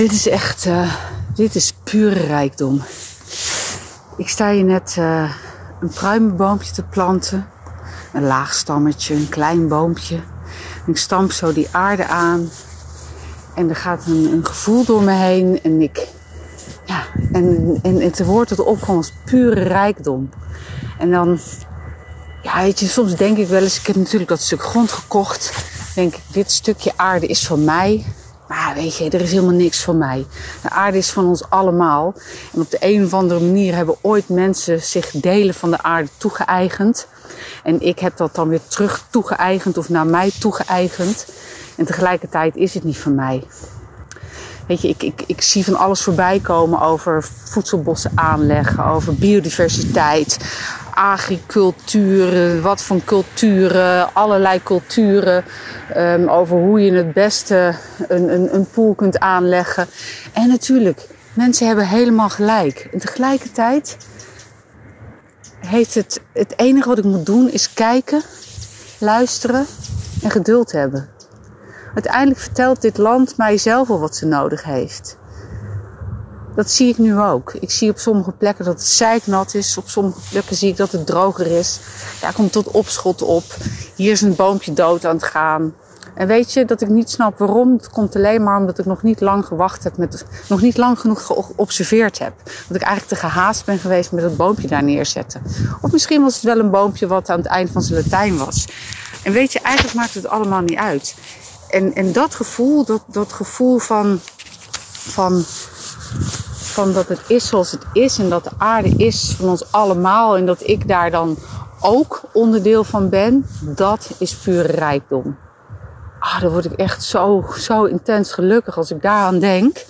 Dit is echt, uh, dit is pure rijkdom. Ik sta hier net uh, een pruimenboompje te planten. Een laag stammetje, een klein boompje. ik stamp zo die aarde aan. En er gaat een, gevoel door me heen. En ik, ja, en, en het woord dat opkomt als pure rijkdom. En dan, ja, je, soms denk ik wel eens, ik heb natuurlijk dat stuk grond gekocht. Denk ik, dit stukje aarde is van mij. Maar weet je, er is helemaal niks van mij. De aarde is van ons allemaal. En op de een of andere manier hebben ooit mensen zich delen van de aarde toegeëigend. En ik heb dat dan weer terug toegeëigend of naar mij toegeëigend. En tegelijkertijd is het niet van mij. Weet je, ik, ik, ik zie van alles voorbij komen over voedselbossen aanleggen, over biodiversiteit, agricultuur, wat van culturen, allerlei culturen. Um, over hoe je het beste een, een, een pool kunt aanleggen. En natuurlijk, mensen hebben helemaal gelijk. En tegelijkertijd heeft het, het enige wat ik moet doen is kijken, luisteren en geduld hebben. Uiteindelijk vertelt dit land mij zelf al wat ze nodig heeft. Dat zie ik nu ook. Ik zie op sommige plekken dat het zeiknat is. Op sommige plekken zie ik dat het droger is. Ja, komt tot opschot op. Hier is een boompje dood aan het gaan. En weet je dat ik niet snap waarom? Het komt alleen maar omdat ik nog niet lang gewacht heb, met, nog niet lang genoeg geobserveerd heb. Dat ik eigenlijk te gehaast ben geweest met het boompje daar neerzetten. Of misschien was het wel een boompje wat aan het eind van zijn Latijn was. En weet je, eigenlijk maakt het allemaal niet uit. En, en dat gevoel, dat, dat gevoel van, van, van dat het is zoals het is en dat de aarde is van ons allemaal en dat ik daar dan ook onderdeel van ben, dat is pure rijkdom. Ah, dan word ik echt zo, zo intens gelukkig als ik daaraan denk.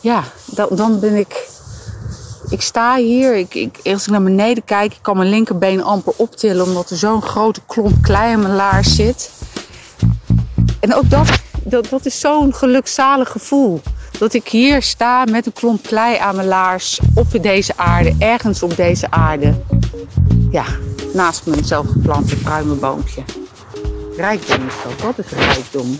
Ja, dan, dan ben ik. Ik sta hier, ik, ik, als ik naar beneden kijk, ik kan mijn linkerbeen amper optillen omdat er zo'n grote klomp klei in mijn laars zit. En ook dat, dat, dat is zo'n gelukzalig gevoel. Dat ik hier sta met een klomp klei aan mijn laars op deze aarde, ergens op deze aarde. Ja, naast mijn zelfgeplante pruimenboompje. Rijkdom is dat, dat is rijkdom.